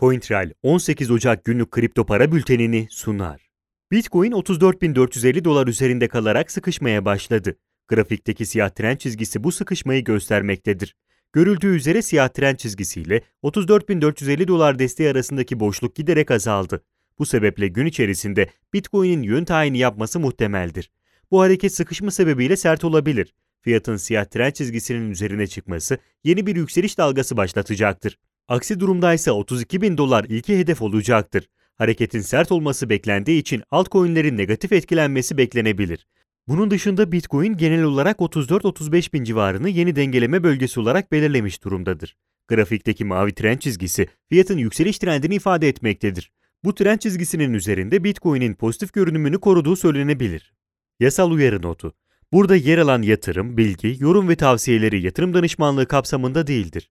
CoinTrail 18 Ocak günlük kripto para bültenini sunar. Bitcoin 34.450 dolar üzerinde kalarak sıkışmaya başladı. Grafikteki siyah trend çizgisi bu sıkışmayı göstermektedir. Görüldüğü üzere siyah trend çizgisiyle 34.450 dolar desteği arasındaki boşluk giderek azaldı. Bu sebeple gün içerisinde Bitcoin'in yön tayini yapması muhtemeldir. Bu hareket sıkışma sebebiyle sert olabilir. Fiyatın siyah trend çizgisinin üzerine çıkması yeni bir yükseliş dalgası başlatacaktır. Aksi durumda ise 32 bin dolar ilki hedef olacaktır. Hareketin sert olması beklendiği için altcoin'lerin negatif etkilenmesi beklenebilir. Bunun dışında Bitcoin genel olarak 34-35 bin civarını yeni dengeleme bölgesi olarak belirlemiş durumdadır. Grafikteki mavi trend çizgisi fiyatın yükseliş trendini ifade etmektedir. Bu trend çizgisinin üzerinde Bitcoin'in pozitif görünümünü koruduğu söylenebilir. Yasal uyarı notu. Burada yer alan yatırım, bilgi, yorum ve tavsiyeleri yatırım danışmanlığı kapsamında değildir.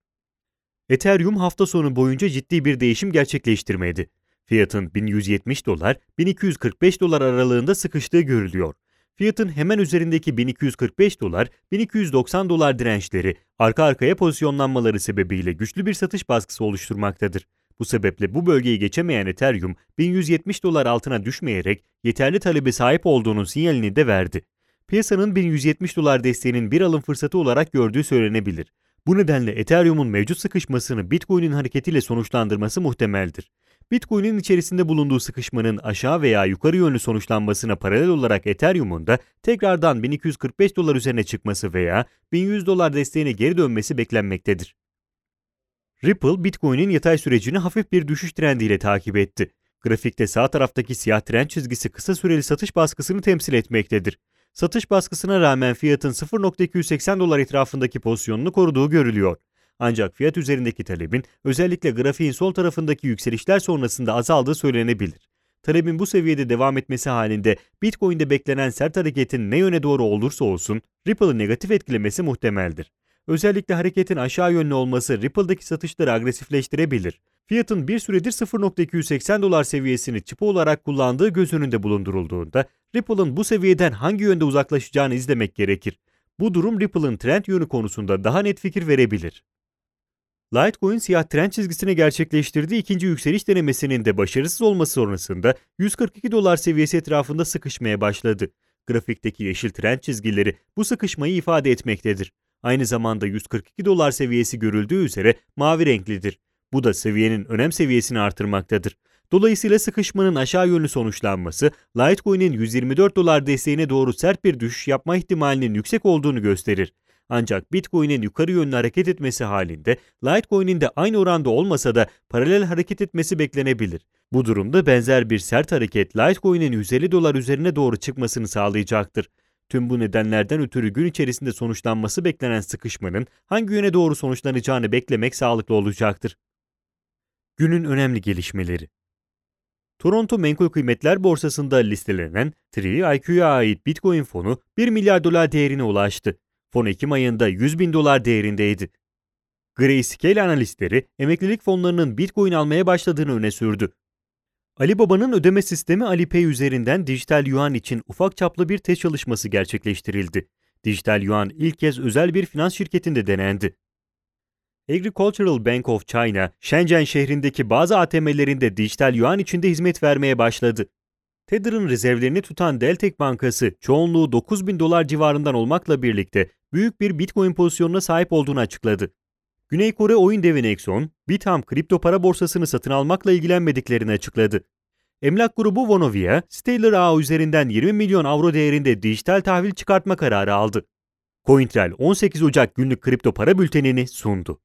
Ethereum hafta sonu boyunca ciddi bir değişim gerçekleştirmedi. Fiyatın 1170 dolar, 1245 dolar aralığında sıkıştığı görülüyor. Fiyatın hemen üzerindeki 1245 dolar, 1290 dolar dirençleri arka arkaya pozisyonlanmaları sebebiyle güçlü bir satış baskısı oluşturmaktadır. Bu sebeple bu bölgeyi geçemeyen Ethereum 1170 dolar altına düşmeyerek yeterli talebe sahip olduğunun sinyalini de verdi. Piyasanın 1170 dolar desteğinin bir alım fırsatı olarak gördüğü söylenebilir. Bu nedenle Ethereum'un mevcut sıkışmasını Bitcoin'in hareketiyle sonuçlandırması muhtemeldir. Bitcoin'in içerisinde bulunduğu sıkışmanın aşağı veya yukarı yönlü sonuçlanmasına paralel olarak Ethereum'un da tekrardan 1245 dolar üzerine çıkması veya 1100 dolar desteğine geri dönmesi beklenmektedir. Ripple, Bitcoin'in yatay sürecini hafif bir düşüş trendiyle takip etti. Grafikte sağ taraftaki siyah trend çizgisi kısa süreli satış baskısını temsil etmektedir. Satış baskısına rağmen fiyatın 0.280 dolar etrafındaki pozisyonunu koruduğu görülüyor. Ancak fiyat üzerindeki talebin özellikle grafiğin sol tarafındaki yükselişler sonrasında azaldığı söylenebilir. Talebin bu seviyede devam etmesi halinde Bitcoin'de beklenen sert hareketin ne yöne doğru olursa olsun Ripple'ı negatif etkilemesi muhtemeldir. Özellikle hareketin aşağı yönlü olması Ripple'daki satışları agresifleştirebilir. Fiyatın bir süredir 0.280 dolar seviyesini çıpa olarak kullandığı göz önünde bulundurulduğunda Ripple'ın bu seviyeden hangi yönde uzaklaşacağını izlemek gerekir. Bu durum Ripple'ın trend yönü konusunda daha net fikir verebilir. Litecoin siyah trend çizgisine gerçekleştirdiği ikinci yükseliş denemesinin de başarısız olması sonrasında 142 dolar seviyesi etrafında sıkışmaya başladı. Grafikteki yeşil trend çizgileri bu sıkışmayı ifade etmektedir. Aynı zamanda 142 dolar seviyesi görüldüğü üzere mavi renklidir. Bu da seviyenin önem seviyesini artırmaktadır. Dolayısıyla sıkışmanın aşağı yönlü sonuçlanması, Litecoin'in 124 dolar desteğine doğru sert bir düşüş yapma ihtimalinin yüksek olduğunu gösterir. Ancak Bitcoin'in yukarı yönlü hareket etmesi halinde Litecoin'in de aynı oranda olmasa da paralel hareket etmesi beklenebilir. Bu durumda benzer bir sert hareket Litecoin'in 150 dolar üzerine doğru çıkmasını sağlayacaktır. Tüm bu nedenlerden ötürü gün içerisinde sonuçlanması beklenen sıkışmanın hangi yöne doğru sonuçlanacağını beklemek sağlıklı olacaktır. Günün önemli gelişmeleri Toronto Menkul Kıymetler Borsası'nda listelenen Tree IQ'ya ait Bitcoin fonu 1 milyar dolar değerine ulaştı. Fon Ekim ayında 100 bin dolar değerindeydi. Grayscale analistleri emeklilik fonlarının Bitcoin almaya başladığını öne sürdü. Alibaba'nın ödeme sistemi Alipay üzerinden dijital yuan için ufak çaplı bir test çalışması gerçekleştirildi. Dijital yuan ilk kez özel bir finans şirketinde denendi. Agricultural Bank of China, Shenzhen şehrindeki bazı ATM'lerinde dijital yuan içinde hizmet vermeye başladı. Tether'ın rezervlerini tutan Deltek Bankası, çoğunluğu 9 bin dolar civarından olmakla birlikte büyük bir Bitcoin pozisyonuna sahip olduğunu açıkladı. Güney Kore oyun devi Nexon, Bitham kripto para borsasını satın almakla ilgilenmediklerini açıkladı. Emlak grubu Vonovia, Stellar ağ üzerinden 20 milyon avro değerinde dijital tahvil çıkartma kararı aldı. CoinTrail 18 Ocak günlük kripto para bültenini sundu.